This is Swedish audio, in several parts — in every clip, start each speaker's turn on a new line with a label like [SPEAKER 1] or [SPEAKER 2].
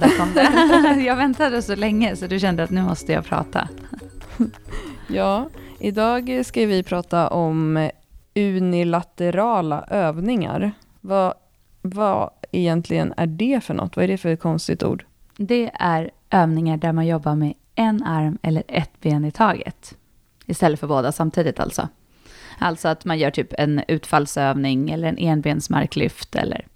[SPEAKER 1] Ja, där kom det. jag väntade så länge så du kände att nu måste jag prata.
[SPEAKER 2] ja, idag ska vi prata om unilaterala övningar. Vad, vad egentligen är det för något? Vad är det för konstigt ord?
[SPEAKER 1] Det är övningar där man jobbar med en arm eller ett ben i taget. Istället för båda samtidigt alltså. Alltså att man gör typ en utfallsövning eller en enbensmarklyft eller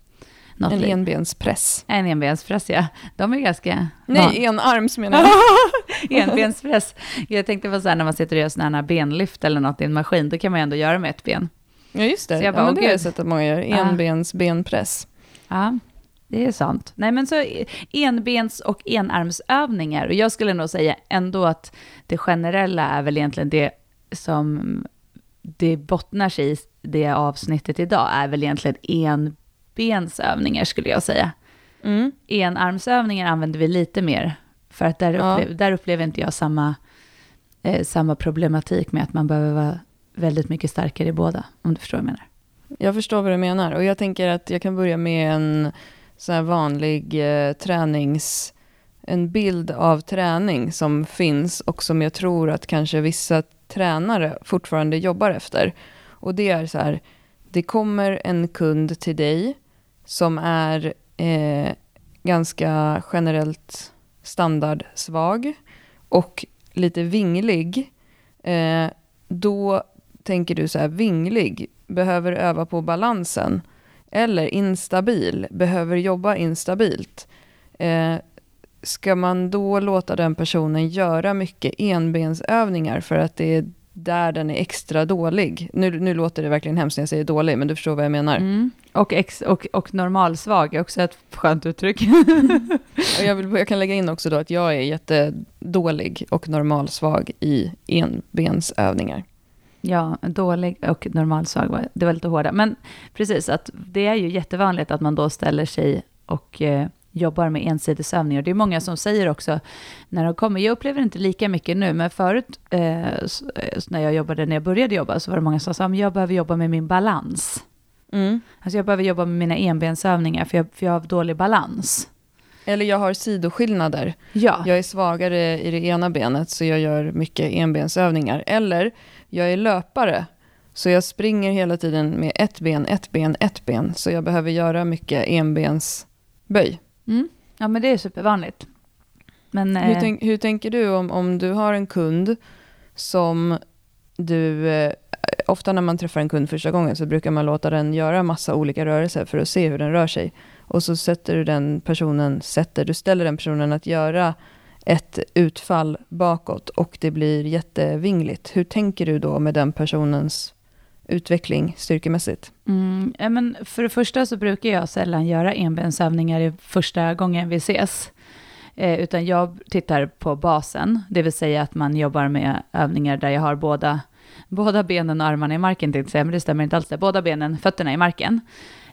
[SPEAKER 2] något En enbenspress.
[SPEAKER 1] En enbenspress, ja. De är ganska...
[SPEAKER 2] Nej, en arms menar jag.
[SPEAKER 1] enbenspress. Jag tänkte på så här när man sitter och gör sådana här benlyft eller något i en maskin, då kan man ju ändå göra med ett ben.
[SPEAKER 2] Ja, just det. Jag bara, ja, men det har jag sett att många gör. Enbens benpress.
[SPEAKER 1] Ja, det är sant. Nej, men så enbens och enarmsövningar. Och jag skulle nog säga ändå att det generella är väl egentligen det som det bottnar sig i det avsnittet idag, är väl egentligen enbensövningar skulle jag säga. Mm. Enarmsövningar använder vi lite mer, för att där, upplev, ja. där upplever inte jag samma, eh, samma problematik med att man behöver vara väldigt mycket starkare i båda, om du förstår vad jag menar.
[SPEAKER 2] Jag förstår vad du menar, och jag tänker att jag kan börja med en så här vanlig eh, tränings... En bild av träning som finns och som jag tror att kanske vissa tränare fortfarande jobbar efter. Och det är så här, det kommer en kund till dig som är eh, ganska generellt standardsvag och lite vinglig. Eh, då tänker du så här, vinglig, behöver öva på balansen. Eller instabil, behöver jobba instabilt. Eh, ska man då låta den personen göra mycket enbensövningar för att det är där den är extra dålig. Nu, nu låter det verkligen hemskt när jag säger dålig, men du förstår vad jag menar. Mm.
[SPEAKER 1] Och, ex, och, och normalsvag är också ett skönt uttryck.
[SPEAKER 2] jag, vill, jag kan lägga in också då att jag är jättedålig och normalsvag i enbensövningar.
[SPEAKER 1] Ja, dålig och normalsvag, det var lite hårda. Men precis, att det är ju jättevanligt att man då ställer sig och eh, jobbar med ensidesövningar. Det är många som säger också, när de kommer, jag upplever inte lika mycket nu, men förut eh, när jag jobbade, när jag började jobba, så var det många som sa, jag behöver jobba med min balans. Mm. Alltså jag behöver jobba med mina enbensövningar, för jag, för jag har dålig balans.
[SPEAKER 2] Eller jag har sidoskillnader. Ja. Jag är svagare i det ena benet, så jag gör mycket enbensövningar. Eller jag är löpare, så jag springer hela tiden med ett ben, ett ben, ett ben. Så jag behöver göra mycket enbensböj.
[SPEAKER 1] Mm. Ja, men det är supervanligt. Men,
[SPEAKER 2] hur, eh, tänk, hur tänker du om, om du har en kund som du... Eh, ofta när man träffar en kund första gången så brukar man låta den göra massa olika rörelser för att se hur den rör sig. Och så sätter du den personen, sätter, du ställer den personen att göra ett utfall bakåt och det blir jättevingligt. Hur tänker du då med den personens utveckling styrkemässigt?
[SPEAKER 1] Mm, ja, men för det första så brukar jag sällan göra enbensövningar i första gången vi ses. Eh, utan jag tittar på basen, det vill säga att man jobbar med övningar där jag har båda, båda benen och armarna i marken, tänkte säga, men det stämmer inte alls. Båda benen, fötterna i marken.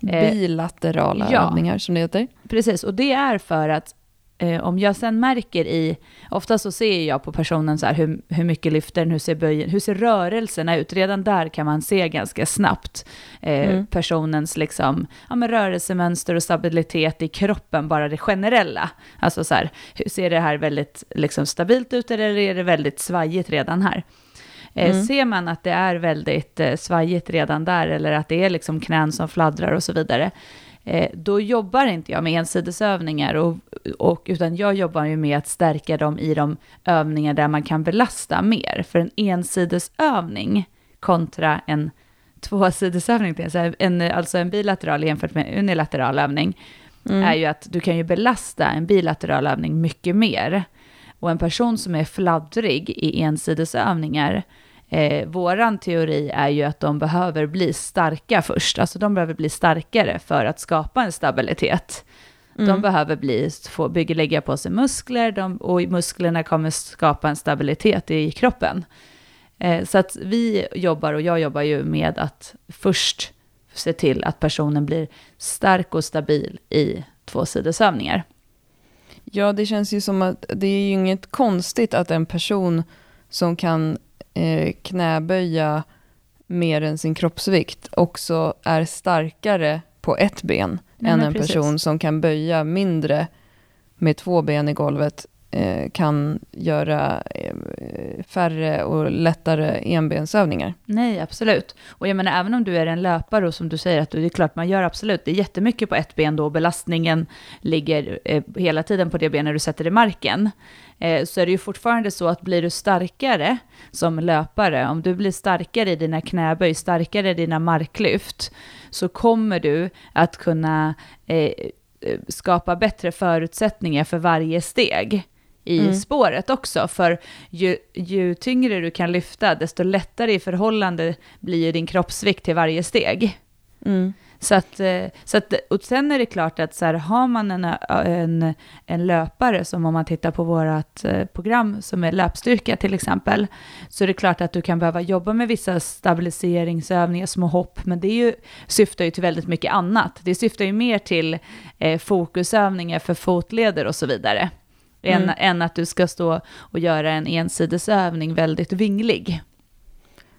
[SPEAKER 2] Eh, Bilaterala ja, övningar som det heter.
[SPEAKER 1] Precis, och det är för att Eh, om jag sen märker i, ofta så ser jag på personen så här, hur, hur mycket lyfter den, hur ser böjen, hur ser rörelserna ut? Redan där kan man se ganska snabbt eh, mm. personens liksom, ja, men rörelsemönster och stabilitet i kroppen, bara det generella. Alltså så här, hur ser det här väldigt liksom, stabilt ut eller är det väldigt svajigt redan här? Eh, mm. Ser man att det är väldigt eh, svajigt redan där eller att det är liksom knän som fladdrar och så vidare, då jobbar inte jag med ensidesövningar, och, och, utan jag jobbar ju med att stärka dem i de övningar där man kan belasta mer. För en ensidesövning kontra en tvåsidesövning, en, alltså en bilateral jämfört med en unilateral övning, mm. är ju att du kan ju belasta en bilateral övning mycket mer. Och en person som är fladdrig i ensidesövningar Eh, våran teori är ju att de behöver bli starka först, alltså de behöver bli starkare för att skapa en stabilitet. Mm. De behöver bli, få bygga, lägga på sig muskler de, och musklerna kommer skapa en stabilitet i kroppen. Eh, så att vi jobbar, och jag jobbar ju med att först se till att personen blir stark och stabil i tvåsidesövningar.
[SPEAKER 2] Ja, det känns ju som att det är ju inget konstigt att en person som kan eh, knäböja mer än sin kroppsvikt också är starkare på ett ben Nej, än en precis. person som kan böja mindre med två ben i golvet Eh, kan göra eh, färre och lättare enbensövningar.
[SPEAKER 1] Nej, absolut. Och jag menar, även om du är en löpare och som du säger, att det är klart man gör absolut, det är jättemycket på ett ben då, belastningen ligger eh, hela tiden på det benet du sätter i marken. Eh, så är det ju fortfarande så att blir du starkare som löpare, om du blir starkare i dina knäböj, starkare i dina marklyft, så kommer du att kunna eh, eh skapa bättre förutsättningar för varje steg i mm. spåret också. För ju, ju tyngre du kan lyfta, desto lättare i förhållande blir din kroppsvikt till varje steg. Mm. Så att, eh, så att, och sen är det klart att så här, har man en, en, en löpare, som om man tittar på vårt eh, program som är löpstyrka till exempel, så är det klart att du kan behöva jobba med vissa stabiliseringsövningar, små hopp, men det är ju, syftar ju till väldigt mycket annat. Det syftar ju mer till eh, fokusövningar för fotleder och så vidare mm. än, än att du ska stå och göra en ensidesövning väldigt vinglig.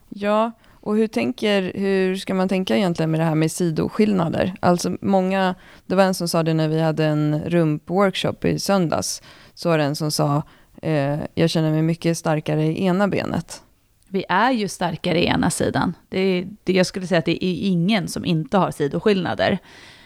[SPEAKER 2] Ja, och hur, tänker, hur ska man tänka egentligen med det här med sidoskillnader? Alltså många, det var en som sa det när vi hade en rumpworkshop i söndags, så var det en som sa, eh, jag känner mig mycket starkare i ena benet.
[SPEAKER 1] Vi är ju starkare i ena sidan. Det, det, jag skulle säga att det är ingen som inte har sidoskillnader.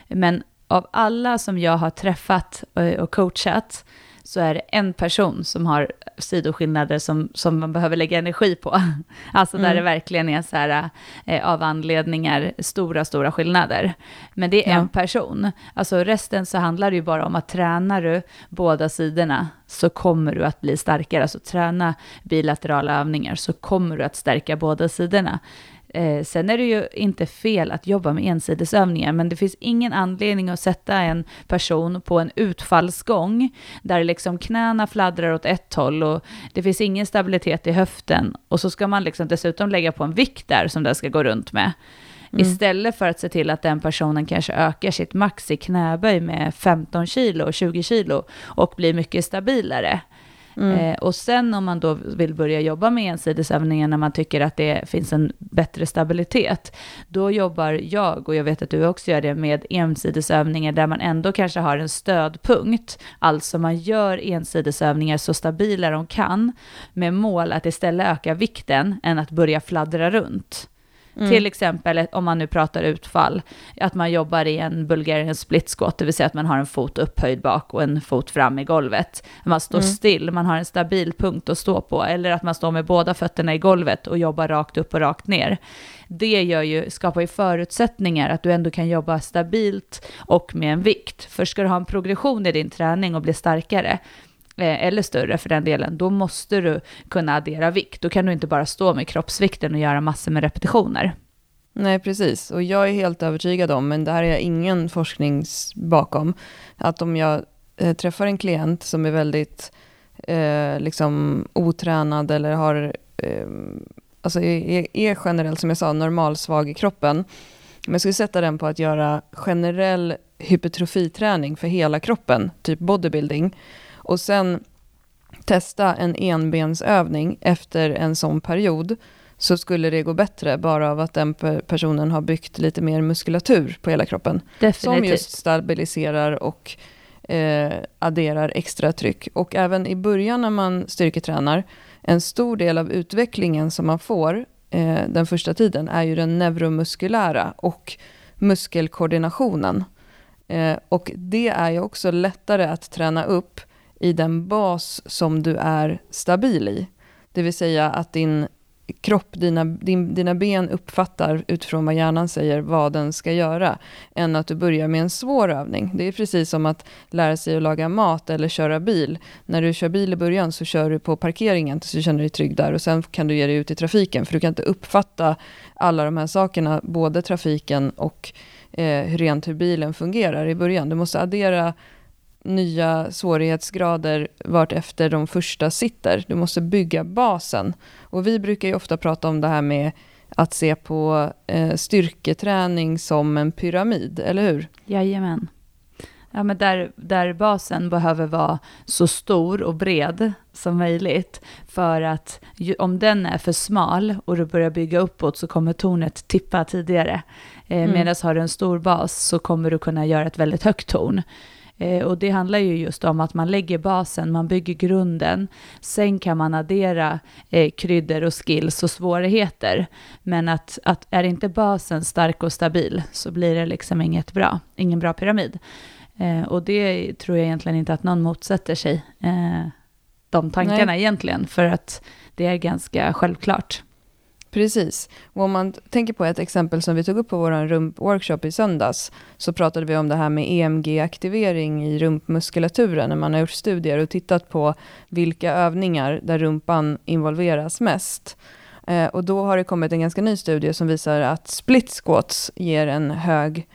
[SPEAKER 1] Men av alla som jag har träffat eh, och coachat, så är det en person som har sidoskillnader som, som man behöver lägga energi på. Alltså där mm. det verkligen är så här, eh, av anledningar stora, stora skillnader. Men det är ja. en person. Alltså resten så handlar det ju bara om att tränar du båda sidorna så kommer du att bli starkare. Alltså träna bilaterala övningar så kommer du att stärka båda sidorna. Eh, sen är det ju inte fel att jobba med ensidesövningar, men det finns ingen anledning att sätta en person på en utfallsgång där liksom knäna fladdrar åt ett håll och det finns ingen stabilitet i höften och så ska man liksom dessutom lägga på en vikt där som den ska gå runt med. Mm. Istället för att se till att den personen kanske ökar sitt max i knäböj med 15 kilo, 20 kilo och blir mycket stabilare. Mm. Eh, och sen om man då vill börja jobba med ensidesövningar när man tycker att det finns en bättre stabilitet, då jobbar jag, och jag vet att du också gör det, med ensidesövningar där man ändå kanske har en stödpunkt. Alltså man gör ensidesövningar så stabila de kan, med mål att istället öka vikten än att börja fladdra runt. Mm. Till exempel om man nu pratar utfall, att man jobbar i en Bulgarian split squat, det vill säga att man har en fot upphöjd bak och en fot fram i golvet. Man står mm. still, man har en stabil punkt att stå på, eller att man står med båda fötterna i golvet och jobbar rakt upp och rakt ner. Det gör ju, skapar ju förutsättningar att du ändå kan jobba stabilt och med en vikt. För ska du ha en progression i din träning och bli starkare, Eh, eller större för den delen, då måste du kunna addera vikt. Då kan du inte bara stå med kroppsvikten och göra massor med repetitioner.
[SPEAKER 2] Nej, precis. Och jag är helt övertygad om, men det här är jag ingen forskning bakom, att om jag eh, träffar en klient som är väldigt eh, liksom otränad eller har, eh, alltså är, är generellt, som jag sa, normalsvag i kroppen, men jag skulle sätta den på att göra generell hypertrofiträning för hela kroppen, typ bodybuilding, och sen testa en enbensövning efter en sån period så skulle det gå bättre bara av att den personen har byggt lite mer muskulatur på hela kroppen. Definitivt. Som just stabiliserar och eh, adderar extra tryck. Och även i början när man styrketränar, en stor del av utvecklingen som man får eh, den första tiden är ju den neuromuskulära och muskelkoordinationen. Eh, och det är ju också lättare att träna upp i den bas som du är stabil i. Det vill säga att din kropp, dina, din, dina ben uppfattar utifrån vad hjärnan säger vad den ska göra, än att du börjar med en svår övning. Det är precis som att lära sig att laga mat eller köra bil. När du kör bil i början så kör du på parkeringen så du känner dig trygg där och sen kan du ge dig ut i trafiken för du kan inte uppfatta alla de här sakerna, både trafiken och eh, rent hur bilen fungerar i början. Du måste addera nya svårighetsgrader vart efter de första sitter. Du måste bygga basen. Och vi brukar ju ofta prata om det här med att se på eh, styrketräning som en pyramid, eller hur?
[SPEAKER 1] Jajamän. Ja, men där, där basen behöver vara så stor och bred som möjligt. För att ju, om den är för smal och du börjar bygga uppåt så kommer tornet tippa tidigare. Eh, mm. Medan har du en stor bas så kommer du kunna göra ett väldigt högt torn. Eh, och det handlar ju just om att man lägger basen, man bygger grunden. Sen kan man addera eh, kryddor och skills och svårigheter. Men att, att är inte basen stark och stabil så blir det liksom inget bra, ingen bra pyramid. Eh, och det tror jag egentligen inte att någon motsätter sig, eh, de tankarna Nej. egentligen, för att det är ganska självklart.
[SPEAKER 2] Precis. Och om man tänker på ett exempel som vi tog upp på vår rumpworkshop i söndags, så pratade vi om det här med EMG-aktivering i rumpmuskulaturen, när man har gjort studier och tittat på vilka övningar där rumpan involveras mest. Eh, och då har det kommit en ganska ny studie som visar att split squats ger en hög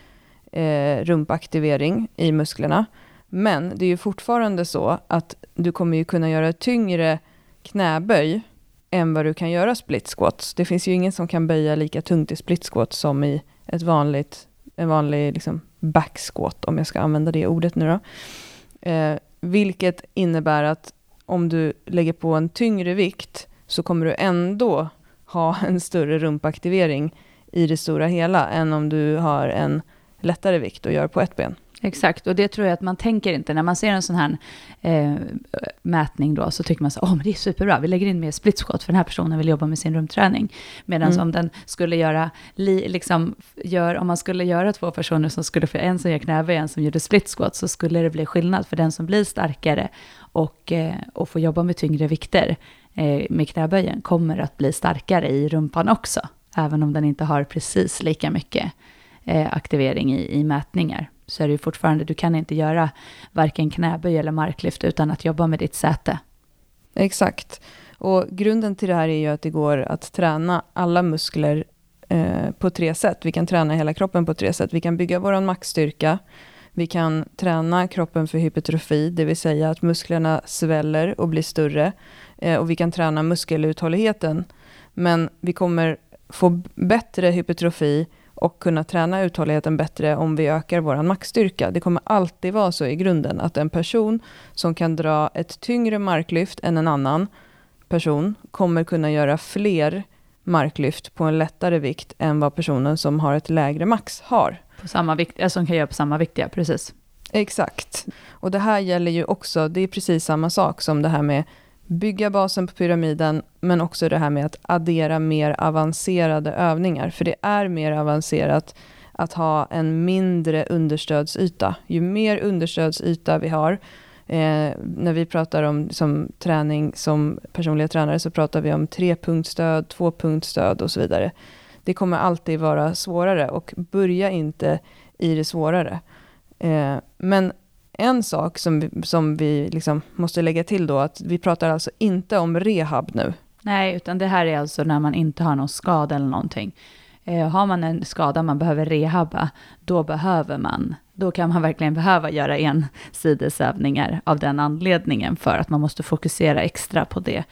[SPEAKER 2] eh, rumpaktivering i musklerna. Men det är ju fortfarande så att du kommer ju kunna göra tyngre knäböj än vad du kan göra split squats. Det finns ju ingen som kan böja lika tungt i split squats som i ett vanligt, en vanlig liksom back squat, om jag ska använda det ordet nu då. Eh, vilket innebär att om du lägger på en tyngre vikt så kommer du ändå ha en större rumpaktivering i det stora hela än om du har en lättare vikt och gör på ett ben.
[SPEAKER 1] Exakt, och det tror jag att man tänker inte. När man ser en sån här eh, mätning då, så tycker man så, åh, men det är superbra, vi lägger in mer split squat, för den här personen vill jobba med sin rumträning. Medan mm. om den skulle göra, li, liksom, gör, om man skulle göra två personer som skulle få en som gör knäböj, en som gjorde split squat, så skulle det bli skillnad för den som blir starkare och, eh, och får jobba med tyngre vikter eh, med knäböjen, kommer att bli starkare i rumpan också, även om den inte har precis lika mycket eh, aktivering i, i mätningar så är det ju fortfarande, du kan inte göra varken knäböj eller marklyft utan att jobba med ditt säte.
[SPEAKER 2] Exakt. Och grunden till det här är ju att det går att träna alla muskler eh, på tre sätt. Vi kan träna hela kroppen på tre sätt. Vi kan bygga vår maxstyrka. Vi kan träna kroppen för hypertrofi, det vill säga att musklerna sväller och blir större. Eh, och vi kan träna muskeluthålligheten. Men vi kommer få bättre hypertrofi och kunna träna uthålligheten bättre om vi ökar vår maxstyrka. Det kommer alltid vara så i grunden att en person som kan dra ett tyngre marklyft än en annan person kommer kunna göra fler marklyft på en lättare vikt än vad personen som har ett lägre max har.
[SPEAKER 1] På samma vikt, som kan göra på samma vikt, ja, precis.
[SPEAKER 2] Exakt. Och det här gäller ju också, det är precis samma sak som det här med bygga basen på pyramiden, men också det här med att addera mer avancerade övningar. För det är mer avancerat att ha en mindre understödsyta. Ju mer understödsyta vi har, eh, när vi pratar om som träning som personliga tränare, så pratar vi om trepunktsstöd, tvåpunktsstöd och så vidare. Det kommer alltid vara svårare och börja inte i det svårare. Eh, men en sak som vi, som vi liksom måste lägga till då, att vi pratar alltså inte om rehab nu.
[SPEAKER 1] Nej, utan det här är alltså när man inte har någon skada eller någonting. Eh, har man en skada man behöver rehabba, då behöver man, då kan man verkligen behöva göra ensidesövningar av den anledningen, för att man måste fokusera extra på det,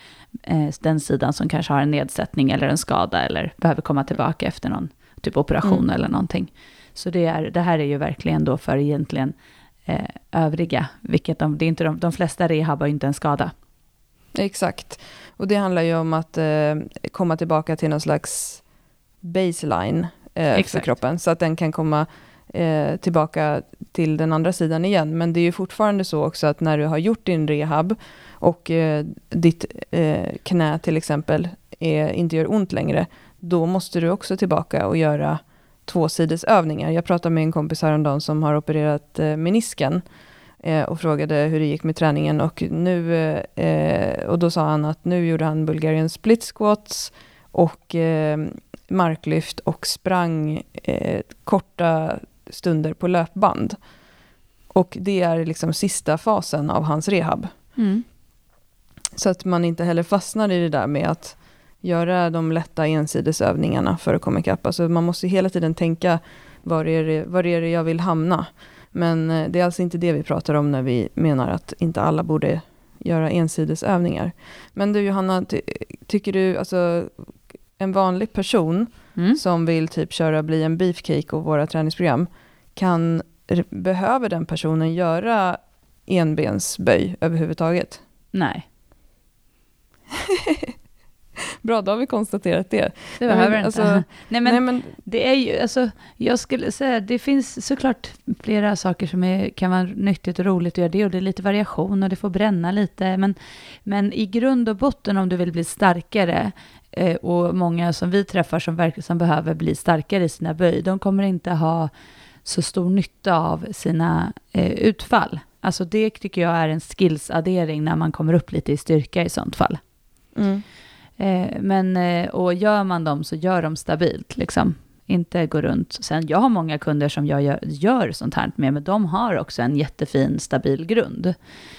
[SPEAKER 1] eh, den sidan som kanske har en nedsättning eller en skada, eller behöver komma tillbaka efter någon typ operation mm. eller någonting. Så det, är, det här är ju verkligen då för egentligen eh, övriga, vilket de, det är inte de, de flesta rehabbar inte en skada.
[SPEAKER 2] Exakt, och det handlar ju om att eh, komma tillbaka till någon slags baseline eh, för kroppen, så att den kan komma eh, tillbaka till den andra sidan igen. Men det är ju fortfarande så också att när du har gjort din rehab och eh, ditt eh, knä till exempel är, inte gör ont längre, då måste du också tillbaka och göra tvåsidesövningar. Jag pratade med en kompis häromdagen som har opererat eh, menisken eh, och frågade hur det gick med träningen. Och, nu, eh, och då sa han att nu gjorde han Bulgarian split squats och eh, marklyft och sprang eh, korta stunder på löpband. Och det är liksom sista fasen av hans rehab. Mm. Så att man inte heller fastnar i det där med att göra de lätta ensidesövningarna för att komma ikapp. Alltså man måste hela tiden tänka var är, det, var är det jag vill hamna? Men eh, det är alltså inte det vi pratar om när vi menar att inte alla borde göra ensidesövningar. Men du Johanna, ty tycker du, alltså en vanlig person mm. som vill typ köra bli en beefcake och våra träningsprogram, kan, behöver den personen göra enbensböj överhuvudtaget?
[SPEAKER 1] Nej.
[SPEAKER 2] Bra, då har vi konstaterat det.
[SPEAKER 1] Det behöver
[SPEAKER 2] men,
[SPEAKER 1] inte.
[SPEAKER 2] alltså,
[SPEAKER 1] nej, men
[SPEAKER 2] Nej, men
[SPEAKER 1] det är ju, alltså, jag skulle säga, det finns såklart flera saker som är, kan vara nyttigt och roligt att göra det, och det är lite variation och det får bränna lite, men, men i grund och botten om du vill bli starkare, eh, och många som vi träffar som, verkligen som behöver bli starkare i sina böj, de kommer inte ha så stor nytta av sina eh, utfall. Alltså det tycker jag är en skillsaddering när man kommer upp lite i styrka i sånt fall.
[SPEAKER 2] mm.
[SPEAKER 1] Eh, men, eh, och gör man dem så gör dem stabilt, liksom. Inte gå runt. Sen, jag har många kunder som jag gör, gör sånt här med, men de har också en jättefin, stabil grund.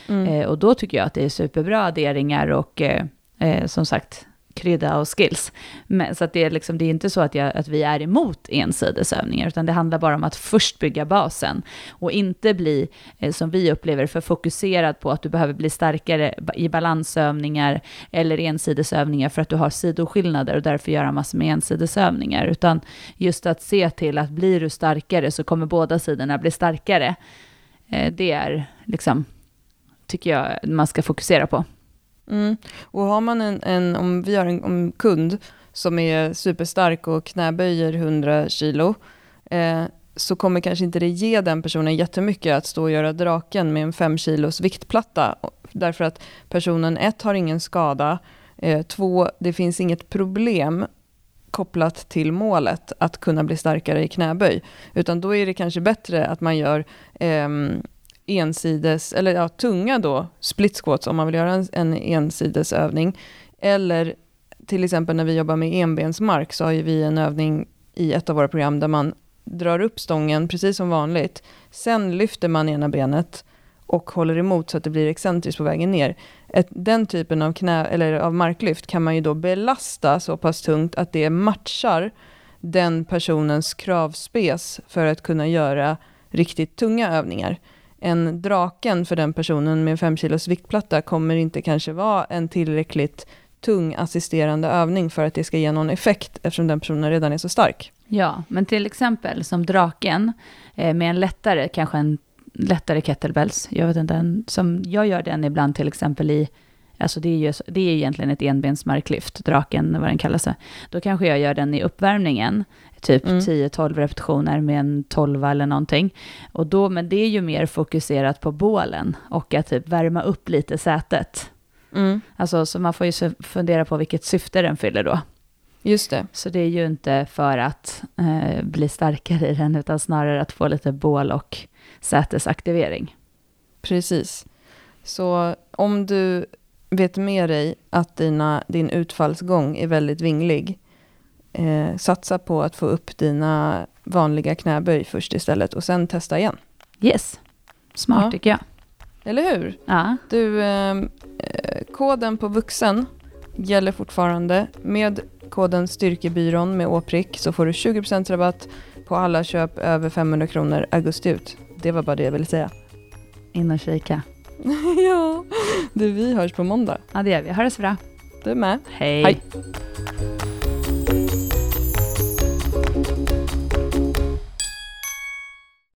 [SPEAKER 2] Mm.
[SPEAKER 1] Eh, och då tycker jag att det är superbra adderingar och eh, som sagt, krydda och skills. Men, så att det, är liksom, det är inte så att, jag, att vi är emot ensidesövningar, utan det handlar bara om att först bygga basen och inte bli, eh, som vi upplever, för fokuserad på att du behöver bli starkare i balansövningar eller ensidesövningar för att du har sidoskillnader och därför göra massor med ensidesövningar, utan just att se till att blir du starkare så kommer båda sidorna bli starkare. Eh, det är liksom, tycker jag man ska fokusera på.
[SPEAKER 2] Mm. Och har man en, en om vi har en om kund som är superstark och knäböjer 100 kilo, eh, så kommer kanske inte det ge den personen jättemycket att stå och göra draken med en 5 kilos viktplatta. Därför att personen ett har ingen skada, eh, två, det finns inget problem kopplat till målet att kunna bli starkare i knäböj. Utan då är det kanske bättre att man gör eh, ensides, eller ja, tunga då, split squats om man vill göra en, en ensidesövning. Eller till exempel när vi jobbar med enbensmark så har ju vi en övning i ett av våra program där man drar upp stången precis som vanligt. Sen lyfter man ena benet och håller emot så att det blir excentriskt på vägen ner. Ett, den typen av, knä, eller av marklyft kan man ju då belasta så pass tungt att det matchar den personens kravspes för att kunna göra riktigt tunga övningar. En draken för den personen med 5 kilos viktplatta kommer inte kanske vara en tillräckligt tung assisterande övning för att det ska ge någon effekt eftersom den personen redan är så stark.
[SPEAKER 1] Ja, men till exempel som draken eh, med en lättare, kanske en lättare kettlebells. Jag vet inte, en, som jag gör den ibland till exempel i, alltså det är ju det är egentligen ett enbensmarklyft, draken vad den kallas. Då kanske jag gör den i uppvärmningen, typ
[SPEAKER 2] Mm.
[SPEAKER 1] 10-12 repetitioner med en 12 eller någonting. Och då, men det är ju mer fokuserat på bålen och att typ värma upp lite sätet.
[SPEAKER 2] Mm,
[SPEAKER 1] Alltså, så man får ju fundera på vilket syfte den fyller då.
[SPEAKER 2] just det.
[SPEAKER 1] Så det är ju inte för att eh, bli starkare i den, utan snarare att få lite bål och sätesaktivering.
[SPEAKER 2] Precis. Så om du vet med dig att dina, din utfallsgång är väldigt vinglig, eh, satsa på att få upp dina vanliga knäböj först istället och sen testa igen.
[SPEAKER 1] Yes, smart
[SPEAKER 2] Ja.
[SPEAKER 1] tycker jag.
[SPEAKER 2] Eller hur?
[SPEAKER 1] Ja,
[SPEAKER 2] Du, eh, eh, koden på vuxen gäller fortfarande. Med koden Styrkebyrån med åprick så får du 20% rabatt på alla köp över 500 kronor augusti ut. Det var bara det jag ville säga.
[SPEAKER 1] in och kika.
[SPEAKER 2] ja, du vi hörs på måndag.
[SPEAKER 1] Ja, det gör vi. Ha det så bra.
[SPEAKER 2] Du med.
[SPEAKER 1] Hej.
[SPEAKER 2] Hej.